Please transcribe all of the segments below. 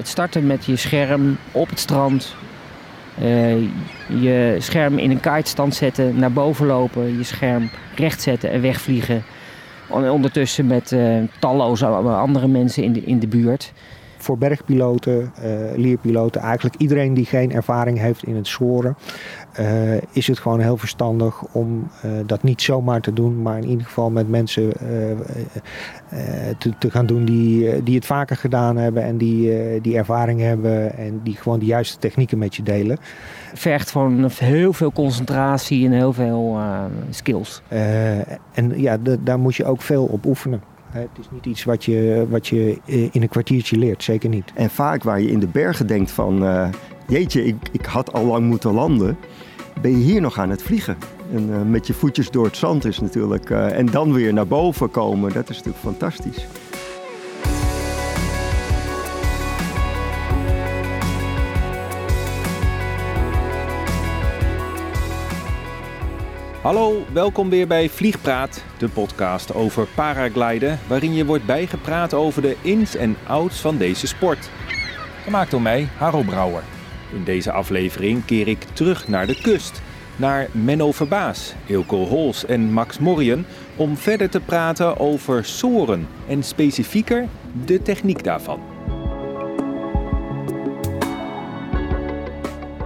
Het starten met je scherm op het strand. Eh, je scherm in een kitestand zetten, naar boven lopen. Je scherm recht zetten en wegvliegen. Ondertussen met uh, talloze andere mensen in in de buurt voor bergpiloten, uh, leerpiloten, eigenlijk iedereen die geen ervaring heeft in het soren, uh, is het gewoon heel verstandig om uh, dat niet zomaar te doen, maar in ieder geval met mensen te, te, gaan doen die, die het vaker gedaan hebben en die, die ervaring hebben en die gewoon de juiste technieken met je delen. Vergt gewoon heel veel concentratie en heel veel skills. en ja, daar moet je ook veel op oefenen. Het is niet iets wat je, wat je eh, in een kwartiertje leert, zeker niet. En vaak waar je in de bergen denkt van, uh, jeetje, ik, ik had al lang moeten landen, ben je hier nog aan het vliegen. En uh, met je voetjes door het zand is natuurlijk, en dan weer naar boven komen, dat is natuurlijk fantastisch. Hallo, welkom weer bij Vliegpraat, de podcast over paragliden, waarin je wordt bijgepraat over de ins en outs van deze sport. Gemaakt door mij, Harold Brouwer. In deze aflevering keer ik terug naar de kust, naar Menno Verbaas, Ilko Hols en Max Morrien, om verder te praten over soren en specifieker de techniek daarvan.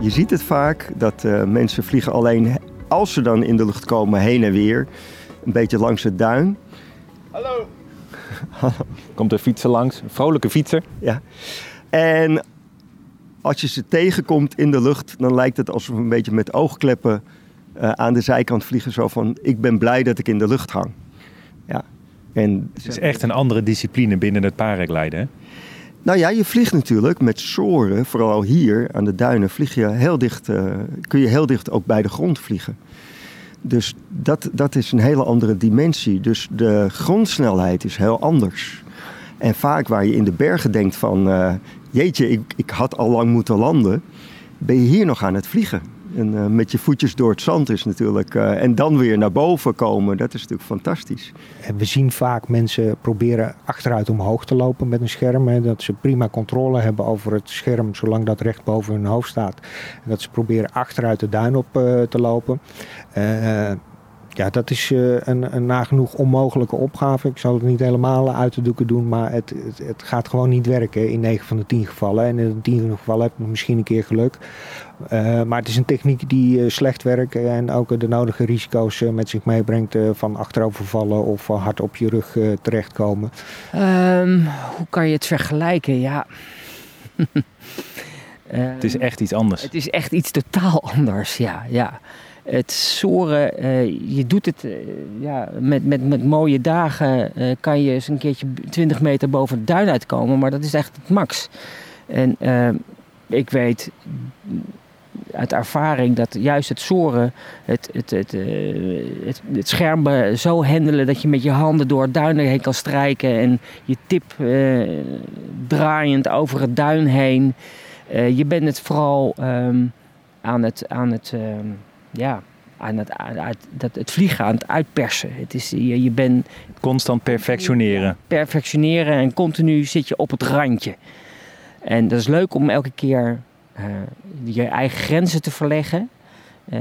Je ziet het vaak dat uh, mensen vliegen alleen als ze dan in de lucht komen, heen en weer, een beetje langs het duin. Hallo. Komt een fietser langs, een vrolijke fietser. Ja. En als je ze tegenkomt in de lucht, dan lijkt het alsof we een beetje met oogkleppen uh, aan de zijkant vliegen. Zo van, ik ben blij dat ik in de lucht hang. Ja. En het is echt een andere discipline binnen het paragliden, hè? Nou ja, je vliegt natuurlijk met soren, vooral hier aan de duinen, vlieg je heel dicht, uh, kun je heel dicht ook bij de grond vliegen. Dus dat, dat is een hele andere dimensie. Dus de grondsnelheid is heel anders. En vaak waar je in de bergen denkt van, uh, jeetje, ik, ik had al lang moeten landen, ben je hier nog aan het vliegen. En uh, met je voetjes door het zand is natuurlijk. Uh, en dan weer naar boven komen, dat is natuurlijk fantastisch. We zien vaak mensen proberen achteruit omhoog te lopen met een scherm. Hè, dat ze prima controle hebben over het scherm, zolang dat recht boven hun hoofd staat. En dat ze proberen achteruit de duin op uh, te lopen. Ja, dat is een, een nagenoeg onmogelijke opgave. Ik zal het niet helemaal uit de doeken doen, maar het, het, het, gaat gewoon niet werken in 9 van de 10 gevallen. En in 10 gevallen heb je misschien een keer geluk. Uh, maar het is een techniek die uh, slecht werkt en ook de nodige risico's uh, met zich meebrengt van achterovervallen of hard op je rug terechtkomen. Um, hoe kan je het vergelijken? Ja. het is echt iets anders. Het is echt iets totaal anders, ja. ja. Het soren, je doet het ja, met, met, met mooie dagen, kan je eens een keertje 20 meter boven de duin uitkomen, maar dat is echt het max. En ik weet uit ervaring dat juist het soren, het, het, het, het, het scherm zo handelen dat je met je handen door het duin heen kan strijken en je tip draaiend over het duin heen. Je bent het vooral um, aan het, aan het, um, ja, aan het, aan, dat, het vliegen aan het uitpersen. Het is, je, je bent constant perfectioneren. Perfectioneren en continu zit je op het randje. En dat is leuk om elke keer uh, je eigen grenzen te verleggen. Uh,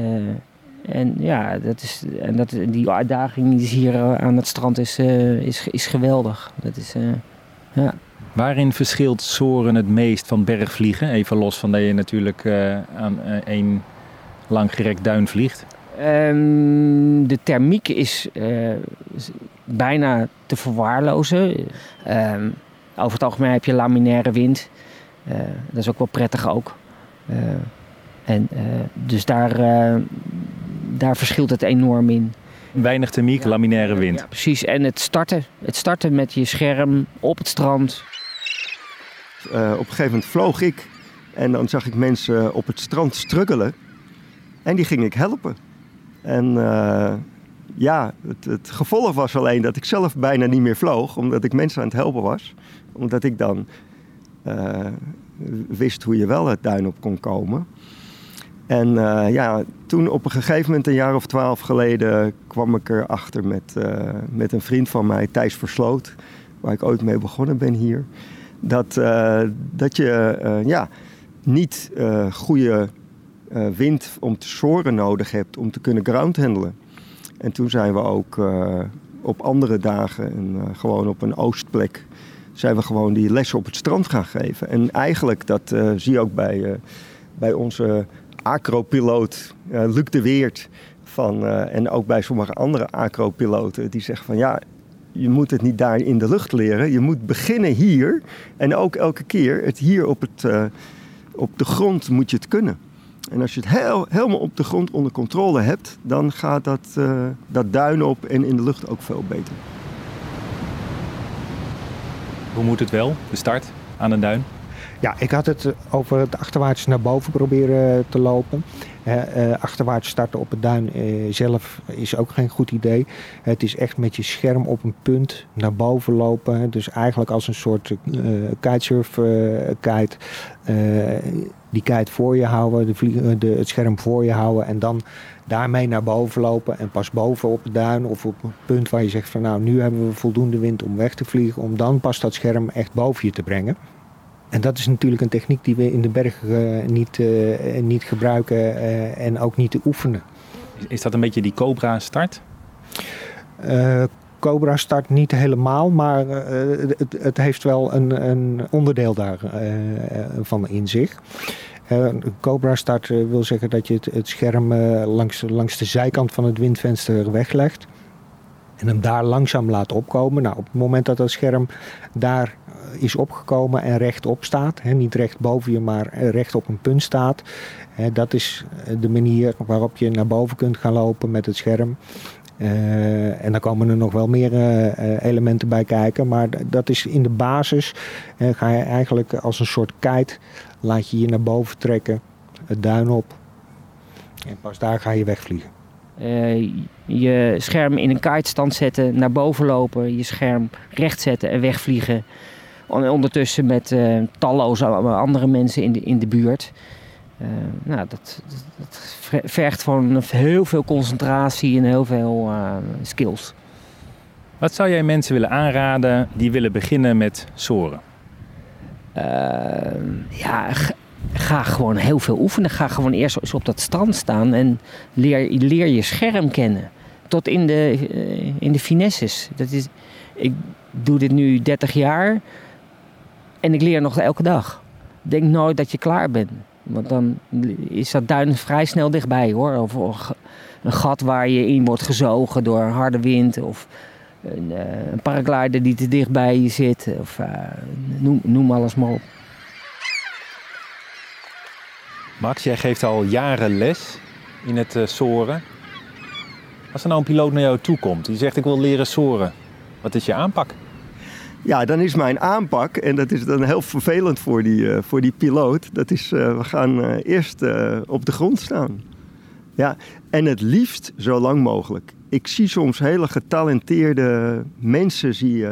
en ja, dat is, en dat, die uitdaging die is hier eh, aan het strand is, uh, is, is geweldig. Dat is, ja. Waarin verschilt Soren het meest van bergvliegen? Even los van dat je natuurlijk aan één langgerekt duin vliegt. Um, de thermiek is bijna te verwaarlozen. Um, over het algemeen heb je laminaire wind. dat is ook wel prettig ook. Uh, en, uh, dus daar, uh, daar verschilt het enorm in. Weinig thermiek, ja, laminaire wind. Ja, precies. En het starten. Het starten met je scherm op het strand. op een gegeven moment vloog ik en dan zag ik mensen op het strand struggelen. En die ging ik helpen. En ja, het, het, gevolg was alleen dat ik zelf bijna niet meer vloog, omdat ik mensen aan het helpen was. Omdat ik dan wist hoe je wel het duin op kon komen. En uh, ja, toen op een gegeven moment, een jaar of twaalf geleden, kwam ik erachter met, met een vriend van mij, Thijs Versloot, waar ik ooit mee begonnen ben hier. dat, dat je ja, niet goede wind om te soren nodig hebt om te kunnen groundhandelen. En toen zijn we ook op andere dagen en gewoon op een oostplek zijn we gewoon die lessen op het strand gaan geven. En eigenlijk, dat zie je ook bij, bij onze acropiloot Luc de Weert. Van, en ook bij sommige andere acropiloten die zeggen van ja, je moet het niet daar in de lucht leren. Je moet beginnen hier. En ook elke keer het hier op, het, op de grond moet je het kunnen. En als je het heel, helemaal op de grond onder controle hebt, dan gaat dat, uh, dat duin op en in de lucht ook veel beter. Hoe moet het wel, de start aan een duin? Ja, ik had het over het achterwaarts naar boven proberen te lopen. Uh, achterwaarts starten op het duin zelf is ook geen goed idee. Het is echt met je scherm op een punt naar boven lopen. Dus eigenlijk als een soort kitesurf kite. die kite voor je houden, de de, het scherm voor je houden en dan daarmee naar boven lopen. En pas boven op het duin of op een punt waar je zegt van nou nu hebben we voldoende wind om weg te vliegen. Om dan pas dat scherm echt boven je te brengen. En dat is natuurlijk een techniek die we in de bergen uh, niet, uh, niet gebruiken uh, en ook niet te oefenen. Is dat een beetje die Cobra start? Cobra start niet helemaal, maar het, het, heeft wel een, een onderdeel daarvan in zich. Cobra start wil zeggen dat je het, het scherm langs, langs de zijkant van het windvenster weglegt. En hem daar langzaam laat opkomen. Nou, op het moment dat dat scherm daar is opgekomen en rechtop staat. Hè, niet recht boven je, maar recht op een punt staat. Hè, dat is de manier waarop je naar boven kunt gaan lopen met het scherm. En dan komen er nog wel meer elementen bij kijken. Maar dat is in de basis. Ga je eigenlijk als een soort kite. Laat je je naar boven trekken. Het duin op. En pas daar ga je wegvliegen. Je scherm in een kitestand zetten. Naar boven lopen. Je scherm recht zetten en wegvliegen. Ondertussen met uh, talloze andere mensen in de, in de buurt. Uh, nou, dat, dat, vergt gewoon heel veel concentratie en heel veel uh, skills. Wat zou jij mensen willen aanraden die willen beginnen met soren? ja, ga gewoon heel veel oefenen. Ga gewoon eerst eens op dat strand staan en leer, leer je scherm kennen. Tot in de, in de finesses. Dat is, ik doe dit nu 30 jaar. En ik leer nog elke dag. Denk nooit dat je klaar bent. Want dan is dat duin vrij snel dichtbij hoor. Of een gat waar je in wordt gezogen door harde wind. Of een, uh, een paraglider die te dichtbij je zit. Of uh, noem, noem alles maar op. Max, jij geeft al jaren les in het uh, soren. Als er nou een piloot naar jou toe komt die zegt ik wil leren soren. Wat is je aanpak? Ja, dan is mijn aanpak, en dat is dan heel vervelend voor die, uh, voor die piloot, dat is uh, we gaan eerst op de grond staan. Ja, en het liefst zo lang mogelijk. Ik zie soms hele getalenteerde mensen zie,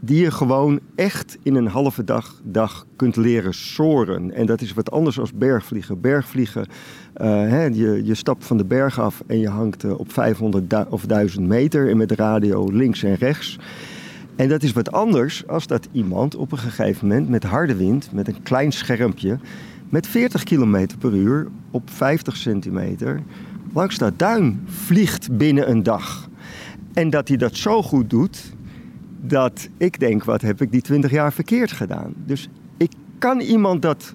die je gewoon echt in een halve dag, dag kunt leren soren. En dat is wat anders dan bergvliegen. Bergvliegen, hè, je, je stapt van de berg af en je hangt op 500 of 1000 meter en met radio links en rechts. En dat is wat anders als dat iemand op een gegeven moment met harde wind, met een klein schermpje, met 40 km per uur op 50 centimeter langs dat duin vliegt binnen een dag. En dat hij dat zo goed doet, dat ik denk, wat heb ik die 20 jaar verkeerd gedaan? Dus ik kan iemand dat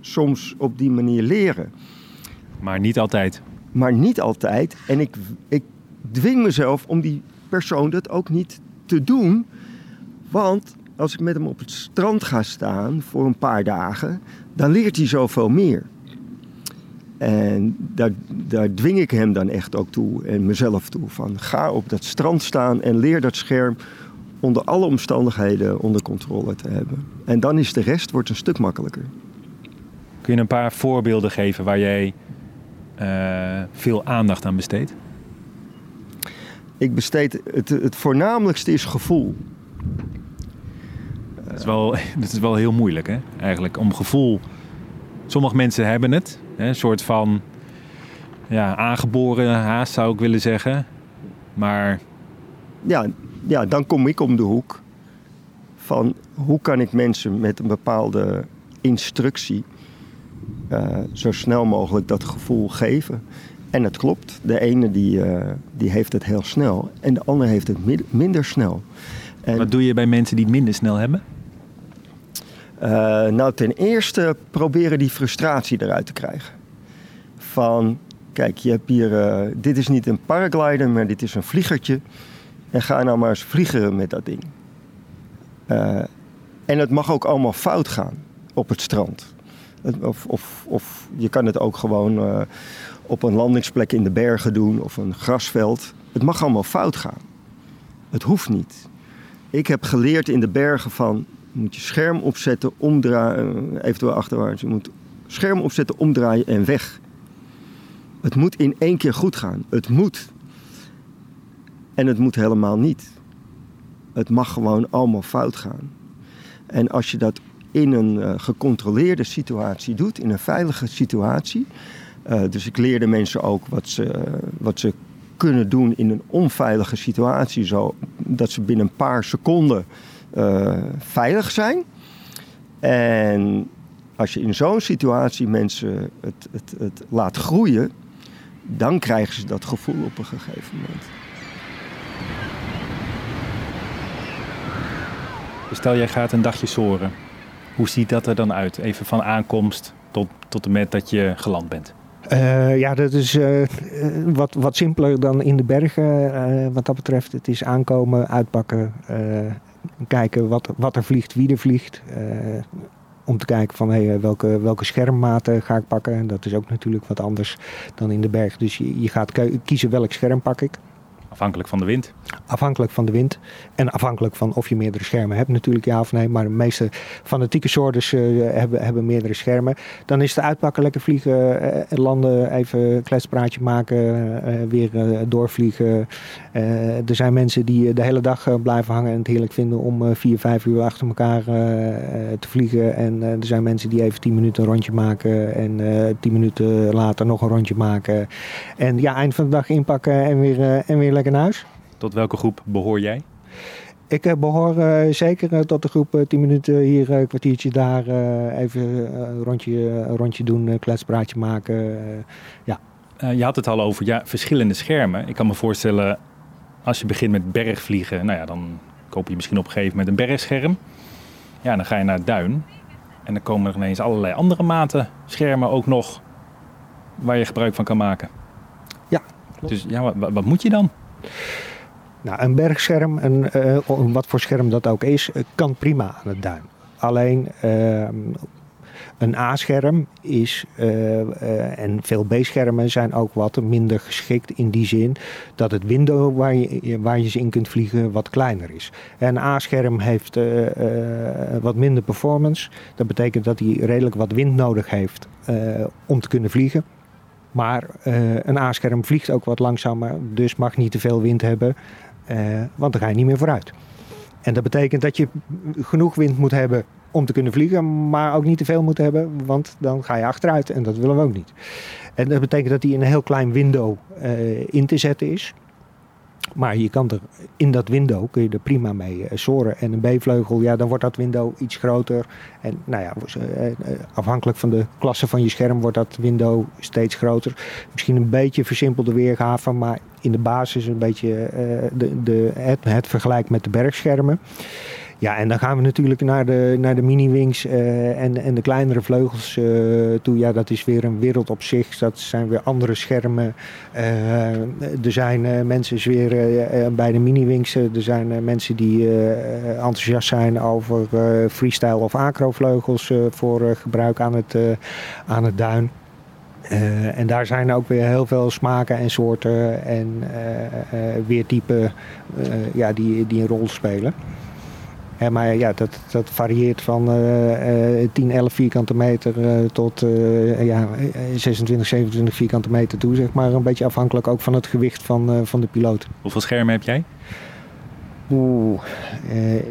soms op die manier leren. Maar niet altijd. Maar niet altijd. En ik, ik dwing mezelf om die persoon dat ook niet te doen. Want als ik met hem op het strand ga staan voor een paar dagen, dan leert hij zoveel meer. En daar, daar dwing ik hem dan echt ook toe en mezelf toe. Van ga op dat strand staan en leer dat scherm onder alle omstandigheden onder controle te hebben. En dan is de rest wordt een stuk makkelijker. Kun je een paar voorbeelden geven waar jij uh, veel aandacht aan besteedt? Ik besteed het, het voornamelijkste is gevoel. Dat is wel, dat is wel heel moeilijk, hè? Eigenlijk om gevoel. Sommige mensen hebben het, hè? een soort van ja, aangeboren haast zou ik willen zeggen. Maar. Ja, ja, dan kom ik om de hoek van hoe kan ik mensen met een bepaalde instructie uh, zo snel mogelijk dat gevoel geven. En het klopt, de ene die, uh, die heeft het heel snel en de ander heeft het minder snel. En, Wat doe je bij mensen die het minder snel hebben? Uh, nou, ten eerste proberen die frustratie eruit te krijgen. Van, kijk, je hebt hier, dit is niet een paraglider, maar dit is een vliegertje. En ga nou maar eens vliegen met dat ding. en het mag ook allemaal fout gaan op het strand. Of, of, of je kan het ook gewoon uh, op een landingsplek in de bergen doen of een grasveld. Het mag allemaal fout gaan. Het hoeft niet. Ik heb geleerd in de bergen van je moet je scherm opzetten, omdraaien, eh, eventueel achterwaarts. Je moet scherm opzetten, omdraaien en weg. Het moet in één keer goed gaan. Het moet. En het moet helemaal niet. Het mag gewoon allemaal fout gaan. En als je dat in een uh, gecontroleerde situatie doet, in een veilige situatie. Uh, dus ik leerde mensen ook wat ze, wat ze kunnen doen in een onveilige situatie, zodat ze binnen een paar seconden uh, veilig zijn. En als je in zo'n situatie mensen het, het, het laat groeien, dan krijgen ze dat gevoel op een gegeven moment. Stel, jij gaat een dagje soren. Hoe ziet dat er dan uit? Even van aankomst tot, tot en met dat je geland bent. Uh, ja, dat is uh, wat, wat simpeler dan in de bergen wat dat betreft. Het is aankomen, uitpakken, kijken wat, wat er vliegt, wie er vliegt. om te kijken van hey, welke, welke schermmaten ga ik pakken. Dat is ook natuurlijk wat anders dan in de berg. Dus je, je gaat kiezen welk scherm pak ik. Afhankelijk van de wind? Afhankelijk van de wind. En afhankelijk van of je meerdere schermen hebt natuurlijk, ja of nee. Maar de meeste fanatieke soorten uh, hebben, hebben meerdere schermen. Dan is het uitpakken, lekker vliegen, uh, landen, even een kletspraatje maken, uh, weer doorvliegen. er zijn mensen die de hele dag blijven hangen en het heerlijk vinden om vier, vijf uur achter elkaar te vliegen. En er zijn mensen die even tien minuten een rondje maken en tien minuten later nog een rondje maken. En ja, eind van de dag inpakken en weer, en weer lekker naar huis. Tot welke groep behoor jij? Ik uh, behoor uh, zeker uh, tot de groep 10 minuten hier, een kwartiertje daar, even een rondje, een rondje doen, kletspraatje maken. ja. je had het al over ja, verschillende schermen. Ik kan me voorstellen, als je begint met bergvliegen, nou ja, dan koop je misschien op een gegeven moment een bergscherm. Ja, dan ga je naar het duin. En dan komen er ineens allerlei andere maten schermen ook nog waar je gebruik van kan maken. Ja. Dus ja, wat, wat moet je dan? Nou, een bergscherm, een, uh, wat voor scherm dat ook is, kan prima aan het duin. Alleen uh, een A-scherm is, uh, en veel B-schermen zijn ook wat minder geschikt in die zin dat het window waar je, waar je ze in kunt vliegen wat kleiner is. Een A-scherm heeft wat minder performance. Dat betekent dat hij redelijk wat wind nodig heeft om te kunnen vliegen. Maar uh, een A-scherm vliegt ook wat langzamer, dus mag niet te veel wind hebben, uh, want dan ga je niet meer vooruit. En dat betekent dat je genoeg wind moet hebben om te kunnen vliegen, maar ook niet te veel moet hebben, want dan ga je achteruit en dat willen we ook niet. En dat betekent dat die in een heel klein window uh, in te zetten is. Maar je kan er in dat window kun je er prima mee uh, soren. En een B-vleugel, ja, dan wordt dat window iets groter. En nou ja, uh, afhankelijk van de klasse van je scherm wordt dat window steeds groter. Misschien een beetje versimpelde weergave, maar in de basis een beetje de, de, het vergelijk met de bergschermen. Ja, en dan gaan we natuurlijk naar de, naar de mini-wings uh, en, en de kleinere vleugels uh, toe. Ja, dat is weer een wereld op zich. Dat zijn weer andere schermen. Uh, er zijn mensen weer bij de mini-wings. er zijn mensen die enthousiast zijn over freestyle of acro-vleugels voor gebruik aan het, aan het duin. En daar zijn ook weer heel veel smaken en soorten en uh, ja, die, die een rol spelen maar ja, dat, dat varieert van uh, 10, 11 vierkante meter uh, tot ja, 26, 27 vierkante meter toe, zeg maar. Een beetje afhankelijk ook van het gewicht van, van de piloot. Hoeveel schermen heb jij? Oeh.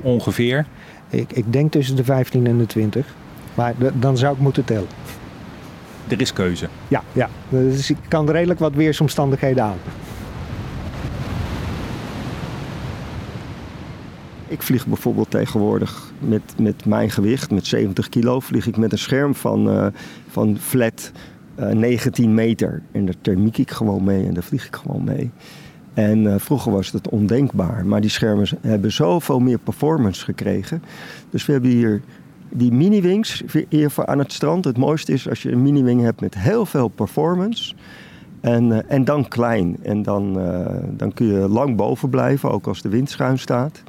Ongeveer? Ik, ik denk tussen de 15 en de 20. Maar dan zou ik moeten tellen. Er is keuze? Ja, ja. Dus ik kan redelijk wat weersomstandigheden aan. Ik vlieg bijvoorbeeld tegenwoordig met, met mijn gewicht, met 70 kilo, vlieg ik met een scherm van, uh, van flat 19 meter. En daar thermiek ik gewoon mee en daar vlieg ik gewoon mee. En vroeger was het ondenkbaar, maar die schermen hebben zoveel meer performance gekregen. Dus we hebben hier die mini-wings hier aan het strand. Het mooiste is als je een mini-wing hebt met heel veel performance. En, en dan klein. En dan, dan kun je lang boven blijven, ook als de wind schuin staat.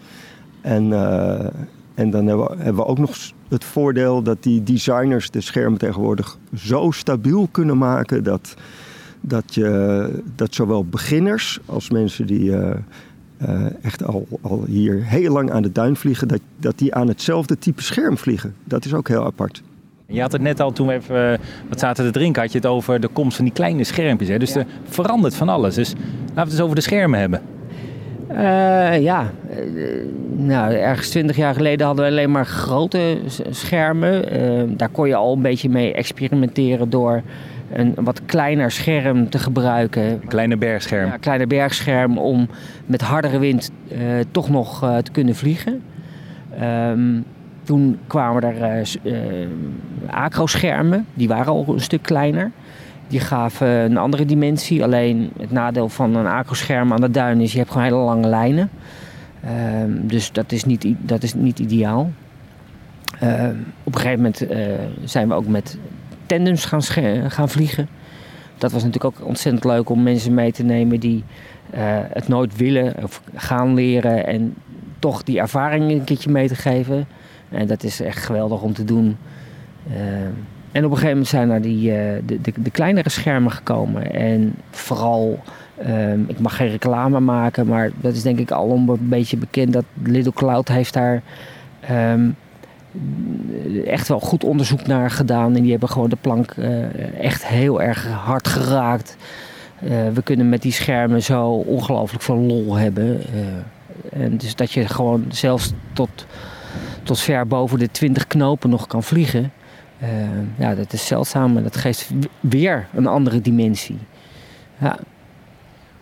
En, uh, en dan hebben we, hebben we, ook nog het voordeel dat die designers de schermen tegenwoordig zo stabiel kunnen maken dat, dat, je, dat zowel beginners als mensen die uh, echt al, al hier heel lang aan de duin vliegen, dat, dat die aan hetzelfde type scherm vliegen. Dat is ook heel apart. Je had het net al, toen we even wat zaten te drinken, had je het over de komst van die kleine schermpjes. Hè? Dus ja. er verandert van alles. Dus laten we het eens over de schermen hebben. Uh, ja, uh, nou, ergens twintig jaar geleden hadden we alleen maar grote schermen. Uh, daar kon je al een beetje mee experimenteren door een wat kleiner scherm te gebruiken. Kleine bergscherm. Ja, kleine bergscherm om met hardere wind toch nog te kunnen vliegen. Um, toen kwamen er acro-schermen, die waren al een stuk kleiner. Die gaven een andere dimensie. Alleen het nadeel van een acro-scherm aan de duin is, je hebt gewoon hele lange lijnen. Um, dus dat is niet, dat is niet ideaal. Uh, op een gegeven moment uh, zijn we ook met tandems gaan, gaan vliegen. Dat was natuurlijk ook ontzettend leuk om mensen mee te nemen die uh, het nooit willen of gaan leren. En toch die ervaring een keertje mee te geven. En dat is echt geweldig om te doen. Uh, en op een gegeven moment zijn er die, uh, de, de, de, kleinere schermen gekomen. En vooral, um, ik mag geen reclame maken, maar dat is denk ik al een beetje bekend dat Little Cloud heeft daar um, echt wel goed onderzoek naar gedaan. En die hebben gewoon de plank uh, echt heel erg hard geraakt. Uh, we kunnen met die schermen zo ongelooflijk veel lol hebben. En dus dat je gewoon zelfs tot, tot ver boven de 20 knopen nog kan vliegen. Ja, dat is zeldzaam en dat geeft weer een andere dimensie. Ja.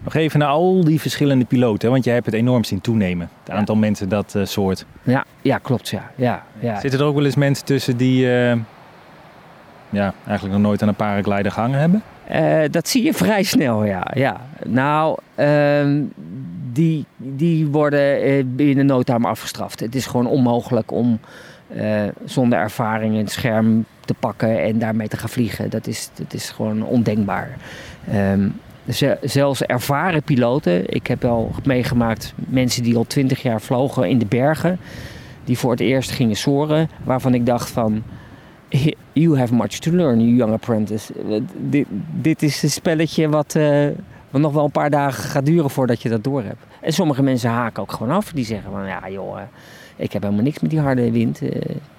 Nog even naar al die verschillende piloten, want jij hebt het enorm zien toenemen. Het aantal ja. mensen dat uh, soort. Ja, ja klopt. Ja. Ja, ja. Zitten er ook wel eens mensen tussen die uh, ja, eigenlijk nog nooit aan een paraglider gehangen hebben? Uh, dat zie je vrij snel, ja. ja. Nou, die, die worden binnen no time afgestraft. Het is gewoon onmogelijk om zonder ervaring een scherm te pakken en daarmee te gaan vliegen. Dat is, dat is gewoon ondenkbaar. Um, zelfs ervaren piloten. Ik heb al meegemaakt mensen die al twintig jaar vlogen in de bergen. Die voor het eerst gingen soren. Waarvan ik dacht van... You have much to learn, you young apprentice. Dit, dit is een spelletje wat, uh, wat nog wel een paar dagen gaat duren voordat je dat door hebt. En sommige mensen haken ook gewoon af. Die zeggen van ja joh, ik heb helemaal niks met die harde wind. Uh,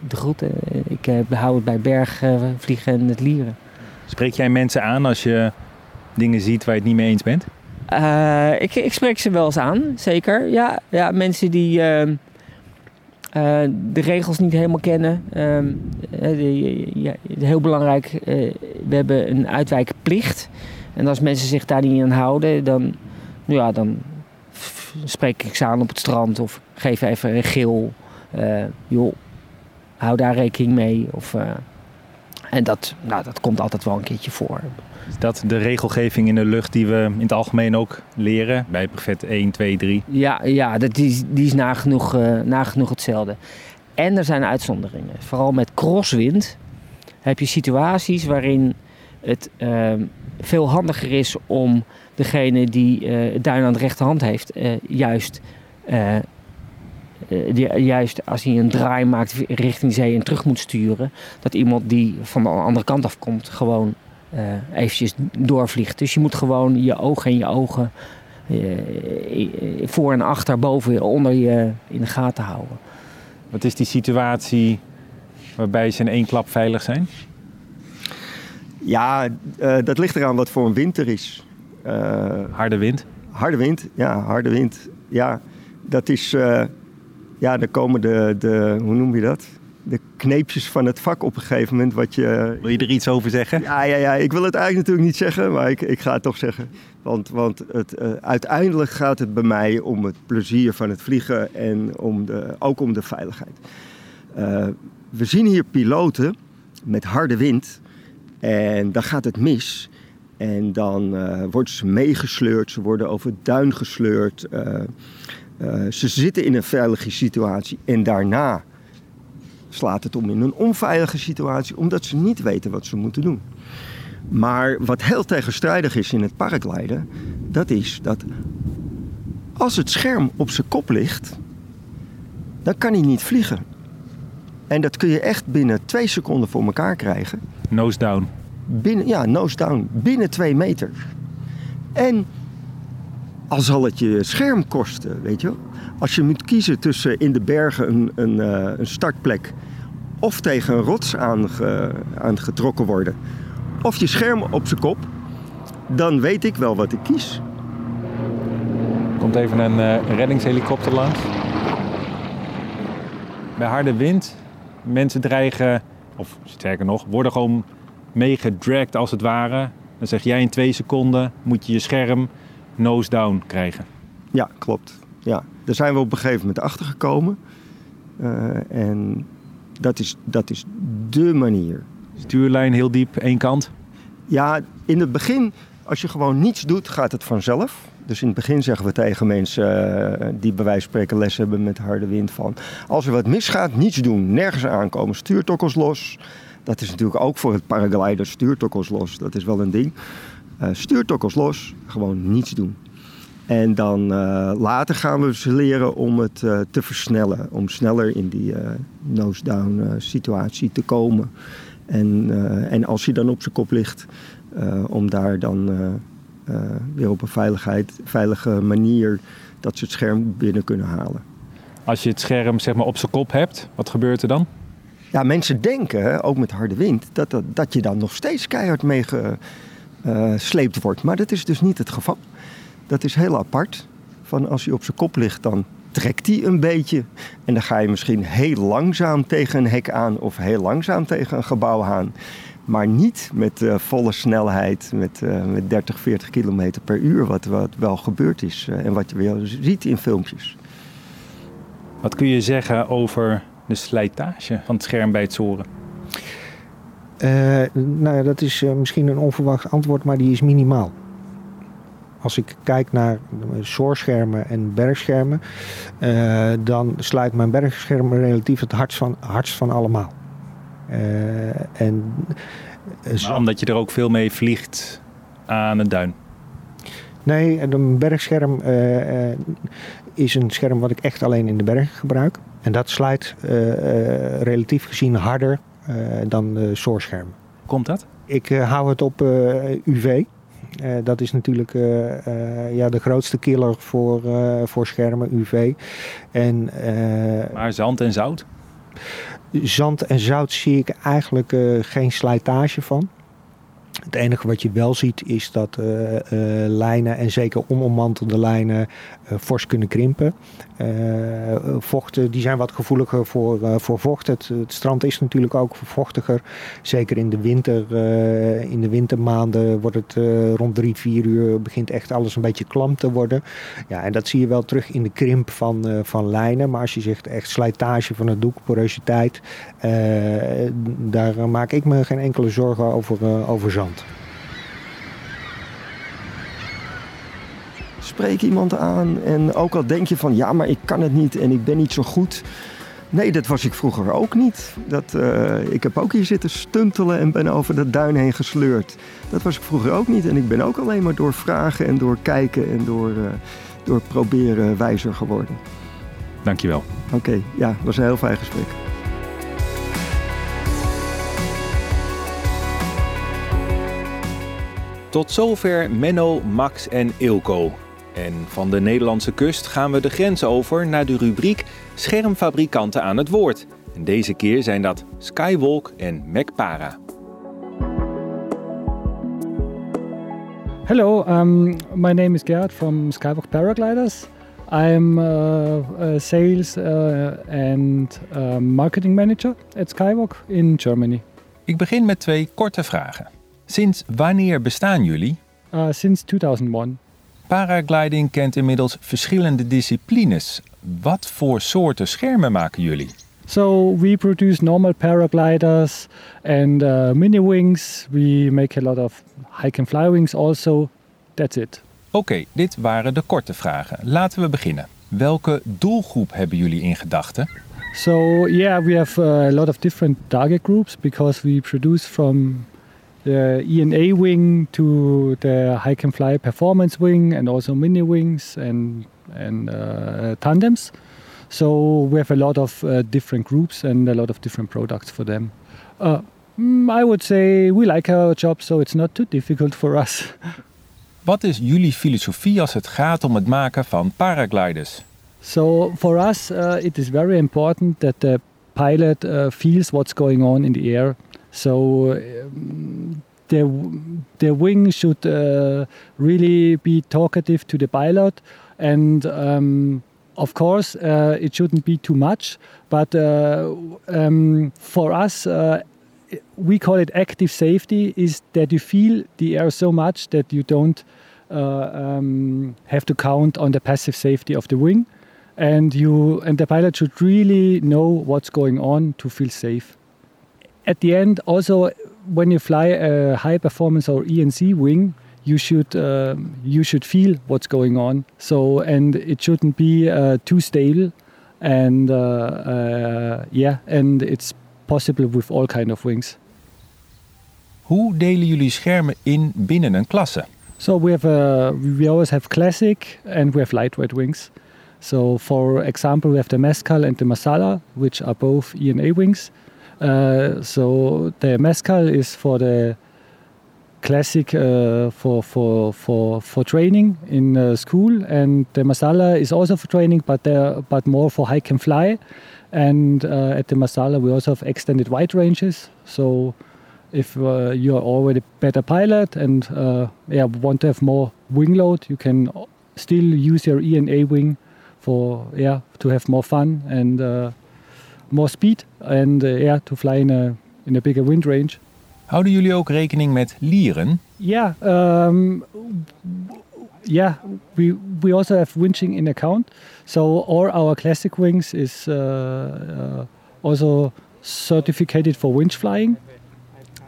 de groeten. ik uh, hou het bij bergvliegen en het lieren. Spreek jij mensen aan als je dingen ziet waar je het niet mee eens bent? Uh, ik, ik, spreek ze wel eens aan, zeker. Ja, ja mensen die uh, uh, de regels niet helemaal kennen. ja, heel belangrijk, we hebben een uitwijkplicht. En als mensen zich daar niet aan houden, dan, ja, dan spreek ik ze aan op het strand of geef even een geel. joh, hou daar rekening mee. Of, en dat, nou, dat komt altijd wel een keertje voor. Is dat de regelgeving in de lucht die we in het algemeen ook leren bij brevet 1, 2, 3? Ja, ja dat is, die is nagenoeg, uh, nagenoeg hetzelfde. En er zijn uitzonderingen. Vooral met crosswind heb je situaties waarin het uh, veel handiger is om degene die uh, het duin aan de rechterhand heeft, juist, die, juist als hij een draai maakt richting zee en terug moet sturen, dat iemand die van de andere kant af komt gewoon uh, eventjes doorvliegt. Dus je moet gewoon je ogen en je ogen uh, voor en achter, boven, onder je in de gaten houden. Wat is die situatie waarbij ze in één klap veilig zijn? Ja, uh, dat ligt eraan wat voor een wind er is. harde wind? Harde wind, ja, harde wind. Ja, dat is. Ja, dan komen de, de. Hoe noem je dat? de kneepjes van het vak op een gegeven moment. Wat je, Wil je er iets over zeggen? ja, ja, ja, ik wil het eigenlijk natuurlijk niet zeggen, maar ik, ik ga het toch zeggen. Want, want het, eh, uiteindelijk gaat het bij mij om het plezier van het vliegen en om de, ook om de veiligheid. Eh, we zien hier piloten met harde wind en dan gaat het mis. En dan eh, worden ze meegesleurd, ze worden over het duin gesleurd. Eh, ze zitten in een veilige situatie en daarna slaat het om in een onveilige situatie, omdat ze niet weten wat ze moeten doen. Maar wat heel tegenstrijdig is in het paragliden, dat is dat als het scherm op zijn kop ligt, dan kan hij niet vliegen. En dat kun je echt binnen twee seconden voor elkaar krijgen. Nose down. Binnen, ja, nose down, binnen twee meter. En al zal het je scherm kosten, weet je wel. Als je moet kiezen tussen in de bergen een, een, eh, een startplek of tegen een rots aange, aangetrokken worden, of je scherm op zijn kop, dan weet ik wel wat ik kies. Komt even een eh, reddingshelikopter langs. Bij harde wind, mensen dreigen, of sterker nog, worden gewoon meegedragd als het ware. Dan zeg jij in twee seconden moet je je scherm nose down krijgen. Ja, klopt. Ja. Daar zijn we op een gegeven moment achter gekomen. Eh, en dat is, dat is dé manier. Stuurlijn heel diep, één kant. Ja, in het begin, als je gewoon niets doet, gaat het vanzelf. Dus in het begin zeggen we tegen mensen eh, die bij wijze van spreken les hebben met harde wind van... Als er wat misgaat, niets doen, nergens aankomen, stuurtokkels los. Dat is natuurlijk ook voor het paraglider stuurtokkels los, dat is wel een ding. Eh stuurtokkels los, gewoon niets doen. En dan eh, later gaan we ze leren om het eh, te versnellen. Om sneller in die nose-down situatie te komen. En, en als hij dan op zijn kop ligt, om daar dan weer op een veiligheid, veilige manier dat ze het scherm binnen kunnen halen. Als je het scherm zeg maar, op zijn kop hebt, wat gebeurt er dan? Ja, mensen denken, ook met harde wind, dat, dat, dat je dan nog steeds keihard mee gesleept wordt. Maar dat is dus niet het geval. Dat is heel apart. Van als hij op zijn kop ligt, dan trekt hij een beetje. En dan ga je misschien heel langzaam tegen een hek aan of heel langzaam tegen een gebouw aan. Maar niet met eh, volle snelheid, met, eh, met 30, 40 kilometer per uur, wat, wat wel gebeurd is eh, en wat je weer ziet in filmpjes. Wat kun je zeggen over de slijtage van het scherm bij het zoren? Eh, nou ja, dat is eh, misschien een onverwacht antwoord, maar die is minimaal. Als ik kijk naar zoorschermen en bergschermen, eh, dan sluit mijn bergscherm relatief het hardst van, hardst van allemaal. Eh, en, eh, Maar omdat je er ook veel mee vliegt aan het duin. Nee, een bergscherm eh, eh, is een scherm wat ik echt alleen in de bergen gebruik. En dat slijt eh, eh, relatief gezien harder eh, dan de zoorschermen. Komt dat? Ik eh, hou het op eh, UV. Eh, dat is natuurlijk eh, eh, ja, de grootste killer voor, eh, voor schermen, UV. En eh, Maar zand en zout? zand en zout zie ik eigenlijk eh, geen slijtage van. Het enige wat je wel ziet is dat eh, eh, lijnen en zeker onommantelde lijnen eh, fors kunnen krimpen. Vochten die zijn wat gevoeliger voor, voor vocht. Het, het strand is natuurlijk ook vochtiger. Zeker in de winter, in de wintermaanden wordt het rond drie, vier uur begint echt alles een beetje klam te worden. Ja, en dat zie je wel terug in de krimp van, van lijnen. Maar als je zegt echt slijtage van het doek, porositeit, daar eh, maak ik me geen enkele zorgen over, eh, over zand. Spreek iemand aan en ook al denk je van ja, maar ik kan het niet en ik ben niet zo goed. Nee, dat was ik vroeger ook niet. Dat, eh, ik heb ook hier zitten stuntelen en ben over de duin heen gesleurd. Dat was ik vroeger ook niet. En ik ben ook alleen maar door vragen en door kijken en door, eh, door proberen wijzer geworden. Dankjewel. Oké, ja, het was een heel fijn gesprek. Tot zover Menno, Max en Ilko. En van de Nederlandse kust gaan we de grens over naar de rubriek Schermfabrikanten aan het woord. En deze keer zijn dat Skywalk en MacPara. Hello, um, my name is Gerd from Skywalk Paragliders. I'm uh, a sales uh, and uh, marketing manager at Skywalk in Germany. Ik begin met twee korte vragen. Sinds wanneer bestaan jullie? Uh, since 2001. Paragliding kent inmiddels verschillende disciplines. Wat voor soorten schermen maken jullie? So we produce normal paragliders and uh, mini wings. We make a lot of hike and fly wings also. That's it. Oké, dit waren de korte vragen. Laten we beginnen. Welke doelgroep hebben jullie in gedachten? So yeah, we have uh, a lot of different target groups because we produce from the ENA wing to the hike and fly performance wing and also mini wings and and uh, tandems. So we have a lot of uh, different groups and a lot of different products for them. Uh, mm, I would say we like our job, so it's not too difficult for us. Wat is jullie filosofie als het gaat om het maken van paragliders? So for us, uh, it is very important that the pilot uh, feels what's going on in the air. So um, the the wing should uh, really be talkative to the pilot, and um, of course uh, it shouldn't be too much. But uh, um, for us. Uh, we call it active safety is that you feel the air so much that you don't um, have to count on the passive safety of the wing and you and the pilot should really know what's going on to feel safe. At the end, also when you fly a high performance or ENC wing, you should uh, you should feel what's going on. So and it shouldn't be uh, too stable, and uh, uh yeah, and it's possible with all kind of wings. Hoe delen jullie schermen in binnen een klasse? So we have a, we always have classic and we have lightweight wings. So, for example, we have the Mescal and the Masala, which are both ENA wings. Uh, so, the Mescal is for the classic uh, for, for, for, for training in uh, school, and the Masala is also for training, but, but more for hike and fly. And uh, at the Masala, we also have extended wide ranges. So, if uh, you are already better pilot and uh, yeah, want to have more wing load, you can still use your ENA wing for yeah to have more fun and more speed and uh, yeah to fly in a in a bigger wind range. Houden jullie ook rekening met lieren? Yeah, um, yeah. We we also have winching in account. So all our classic wings is uh, uh also certificated for winch flying.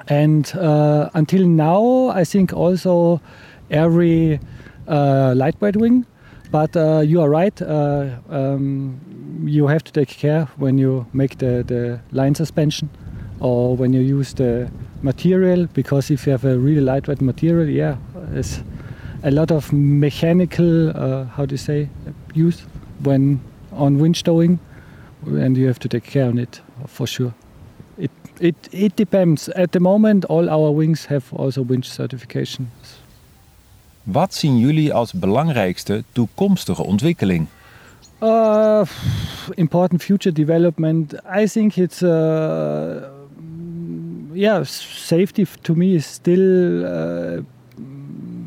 And uh, until now, I think also every uh, lightweight wing but uh, you are right. Uh, um, you have to take care when you make the, the line suspension or when you use the material because if you have a really lightweight material, yeah, it's a lot of mechanical, uh, how do you say, use when on winch towing, and you have to take care of it for sure. It, it, it depends. At the moment, all our wings have also winch certification. Wat zien jullie als belangrijkste toekomstige ontwikkeling? Uh, important future development. I think it's uh, yeah, safety to me is still uh,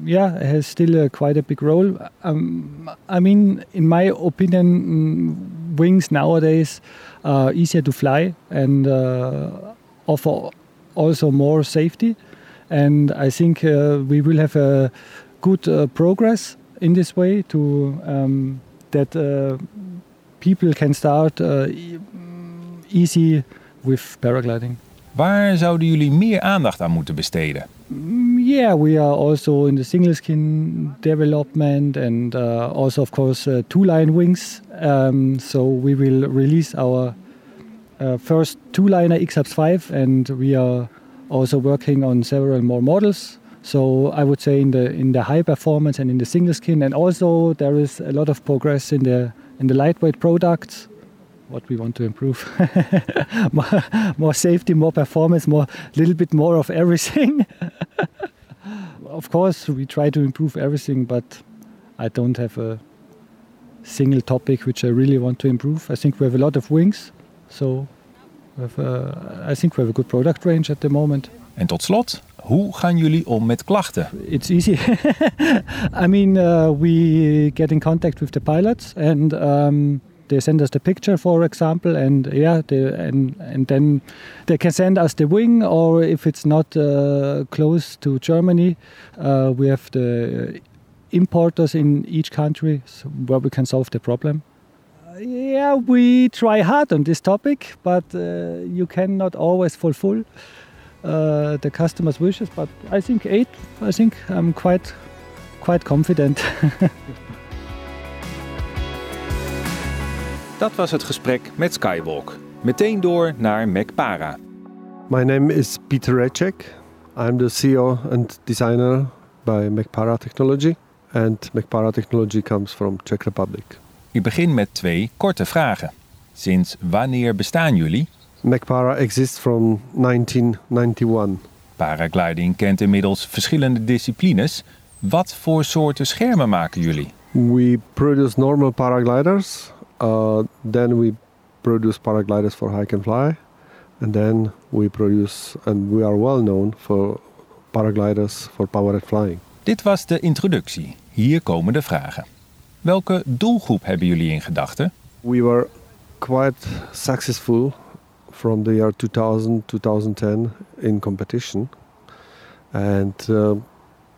yeah has still a, quite a big role. Um, I mean, in my opinion, wings nowadays are easier to fly and uh, offer also more safety. And I think uh, we will have a good uh, progress in this way to um, that uh, people can start uh, easy with paragliding. Waar zouden jullie meer aandacht aan moeten besteden? Mm, yeah, we are also in the single skin development and uh, also, of course, uh, two line wings. Um, so we will release our uh, first two liner XHubs 5, and we are also working on several more models. So I would say in the in the high performance and in the single skin, and also there is a lot of progress in the in the lightweight products. What we want to improve, more, more safety, more performance, more little bit more of everything. of course, we try to improve everything, but I don't have a single topic which I really want to improve. I think we have a lot of wings, so a, I think we have a good product range at the moment. En tot slot, hoe gaan jullie om met klachten? It's easy. I mean, uh, we get in contact with the pilots and um, they send us the picture, for example, and yeah, they, and and then they can send us the wing, or if it's not uh, close to Germany, uh, we have the importers in each country where we can solve the problem. Yeah, we try hard on this topic, but uh, you cannot always fulfill uh, the customer's wishes. But I think eight. I think I'm quite quite confident. Dat was het gesprek met Skywalk. Meteen door naar MacPara. My name is Peter Recek. I'm the CEO and designer by MacPara Technology. And MacPara Technology comes from Czech Republic. Ik begin met twee korte vragen. Sinds wanneer bestaan jullie? MacPara exists from 1991. Paragliding kent inmiddels verschillende disciplines. Wat voor soorten schermen maken jullie? We produce normal paragliders. Uh, then we produce paragliders for hike and fly. And then we produce, and we are well known for paragliders for powered flying. Dit was de introductie. Hier komen de vragen. Welke doelgroep hebben jullie in gedachten? We were quite successful from the year 2000 2010 in competition. And uh,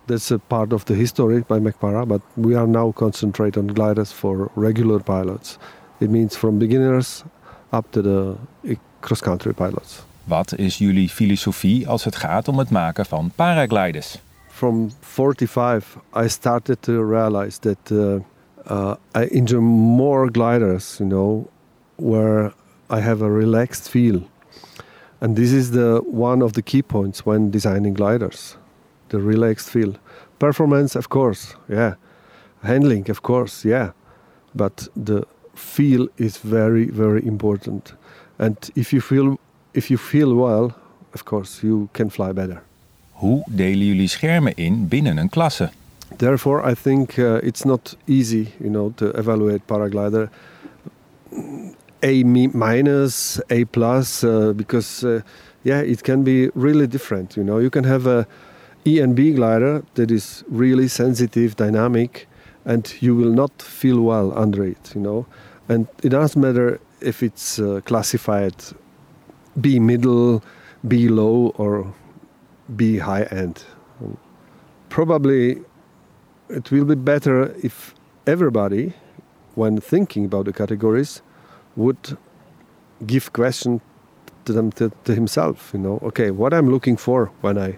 that's a part of the history by MacPara but we are now concentrate on gliders for regular pilots. It means from beginners up to the cross country pilots. Wat is jullie filosofie als het gaat om het maken van paragliders? From 45 I started to realize that uh, uh, I enjoy more gliders you know where I have a relaxed feel. And this is the one of the key points when designing gliders. The relaxed feel. Performance, of course, yeah. Handling, of course, yeah. But the feel is very, very important. And if you feel if you feel well, of course, you can fly better. Hoe delen jullie schermen in binnen een klasse? Therefore, I think uh, it's not easy, you know, to evaluate paraglider a minus, A plus, uh, because uh, yeah, it can be really different. You know, you can have a E and B glider that is really sensitive, dynamic, and you will not feel well under it. You know, and it doesn't matter if it's uh, classified B middle, B low, or B high end. Probably, it will be better if everybody, when thinking about the categories, would give question to them to, to, himself you know okay what i'm looking for when i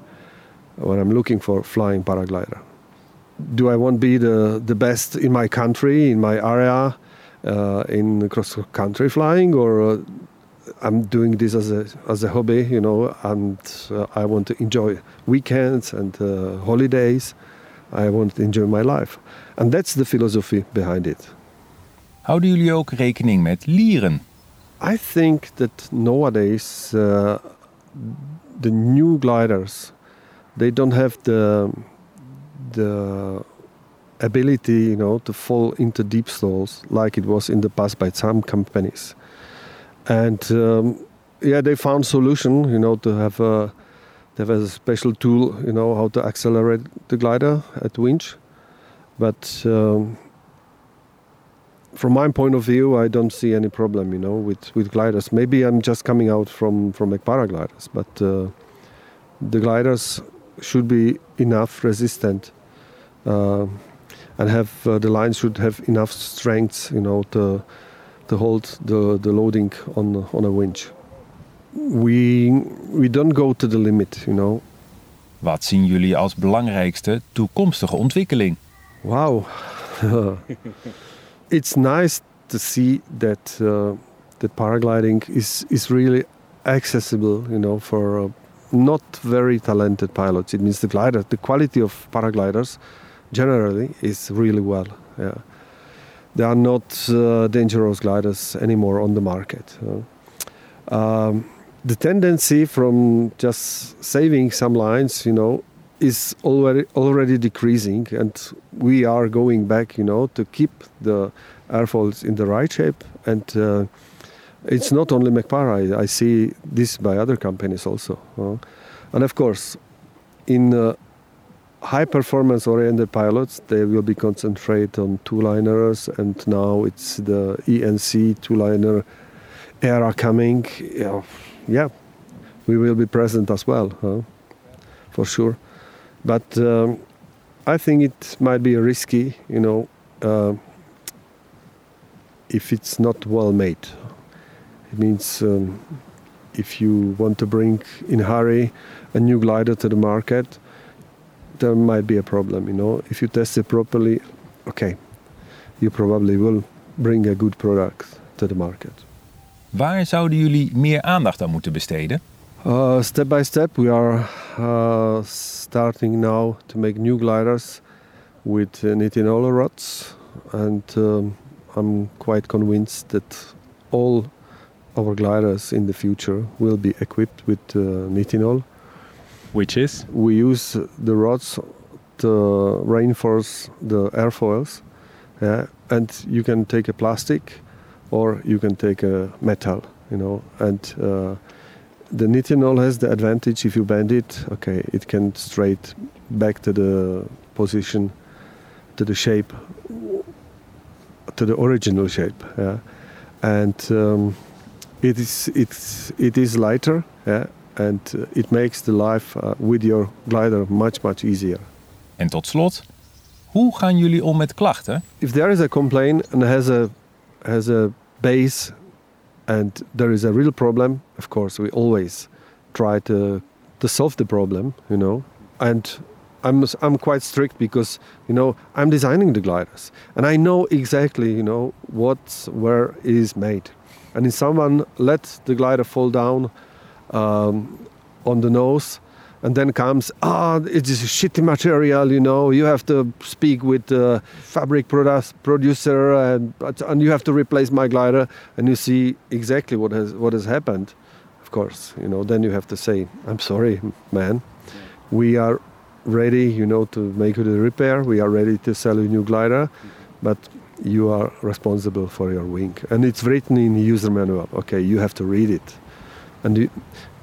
when i'm looking for flying paraglider. Do i want to be the the best in my country in my area uh, in cross country flying or uh, i'm doing this as a as a hobby you know and uh, i want to enjoy weekends and uh, holidays. I want to enjoy my life. And that's the philosophy behind it Houden jullie ook rekening met lieren? I think that nowadays uh, the new gliders they don't have the the ability, you know, to fall into deep stalls like it was in the past by some companies. And um, yeah, they found solution, you know, to have a they have a special tool, you know, how to accelerate the glider at winch. But um, from my point of view, I don't see any problem, you know, with, with gliders. Maybe I'm just coming out from from like paragliders, but uh, the gliders should be enough resistant, uh, and have uh, the lines should have enough strength, you know, to to hold the the loading on on a winch. We we don't go to the limit, you know. Wat zien jullie als belangrijkste toekomstige ontwikkeling? Wow. it's nice to see that uh, that paragliding is is really accessible, you know, for uh, not very talented pilots. It means the glider, the quality of paragliders, generally is really well. Yeah, there are not uh, dangerous gliders anymore on the market. Um, the tendency from just saving some lines, you know, is already already decreasing, and we are going back, you know, to keep the airfoils in the right shape. And uh, it's not only MacPara. I, I, see this by other companies also. Uh, And of course, in uh, high performance oriented pilots, they will be concentrate on two liners, and now it's the ENC two liner era coming. Yeah, yeah, we will be present as well, for sure. But um, I think it might be risky, you know, uh, if it's not well made. It means um, if you want to bring in hurry a new glider to the market, there might be a problem. You know, if you test it properly, okay, you probably will bring a good product to the market. Waar zouden jullie meer aandacht aan moeten besteden? Uh, step by step, we are uh, starting now to make new gliders with uh, Nitinol rods, and um, I'm quite convinced that all our gliders in the future will be equipped with uh, Nitinol. Which is? We use the rods to reinforce the airfoils, yeah, and you can take a plastic or you can take a metal, you know, and uh, the nitinol has the advantage if you bend it, okay, it can straight back to the position, to the shape, to the original shape, yeah, and um, it is it's it is lighter, yeah, and uh, it makes the life uh, with your glider much much easier. En tot slot, hoe gaan jullie om met klachten? If there is a complaint and has a has a base and there is a real problem, of course, we always try to to solve the problem, you know. And I'm I'm quite strict because you know I'm designing the gliders and I know exactly you know what where is made. And if someone let the glider fall down um, on the nose, and then comes ah it is a shitty material you know you have to speak with the fabric produ- producer and and you have to replace my glider and you see exactly what has what has happened of course you know then you have to say i'm sorry man. We are ready you know to make the repair. We are ready to sell a new glider but you are responsible for your wing and it's written in the user manual. Okay you have to read it. And the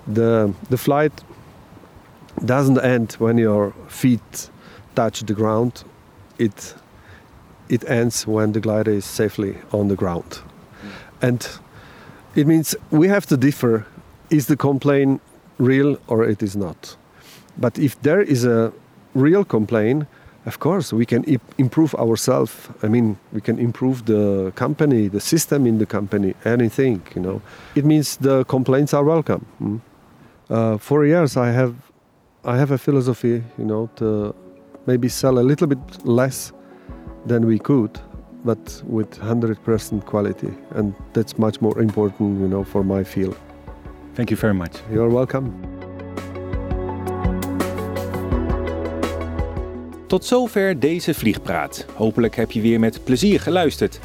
the, the flight doesn't end when your feet touch the ground. It it ends when the glider is safely on the ground. And it means we have to differ is the complaint real or it is not. But if there is a real complaint, of course we can improve ourselves. I mean, we can improve the company, the system in the company, anything, you know. It means the complaints are welcome. mm. Uh, for years I have I have a philosophy, you know, to maybe sell a little bit less than we could, but with 100% quality. And that's much more important, you know, for my field. Thank you very much. You're welcome. Tot zover deze vliegpraat. Hopelijk heb je weer met plezier geluisterd.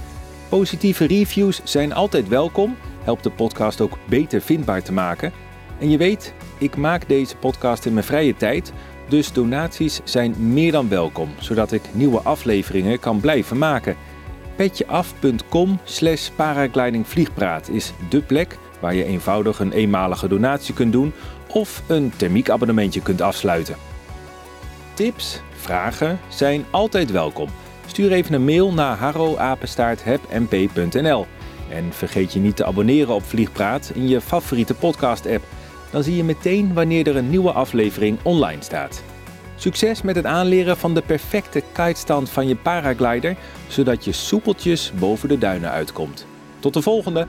Positieve reviews zijn altijd welkom, helpt de podcast ook beter vindbaar te maken. En je weet, ik maak deze podcast in mijn vrije tijd, dus donaties zijn meer dan welkom, zodat ik nieuwe afleveringen kan blijven maken. Petjeaf.com slash paraglidingvliegpraat is dé plek waar je eenvoudig een eenmalige donatie kunt doen of een thermiekabonnementje kunt afsluiten. Tips, vragen zijn altijd welkom. Stuur even een mail naar harroapenstaarthebmp.nl. En vergeet je niet te abonneren op Vliegpraat in je favoriete podcast-app. Dan zie je meteen wanneer er een nieuwe aflevering online staat. Succes met het aanleren van de perfecte kitestand van je paraglider, zodat je soepeltjes boven de duinen uitkomt. Tot de volgende!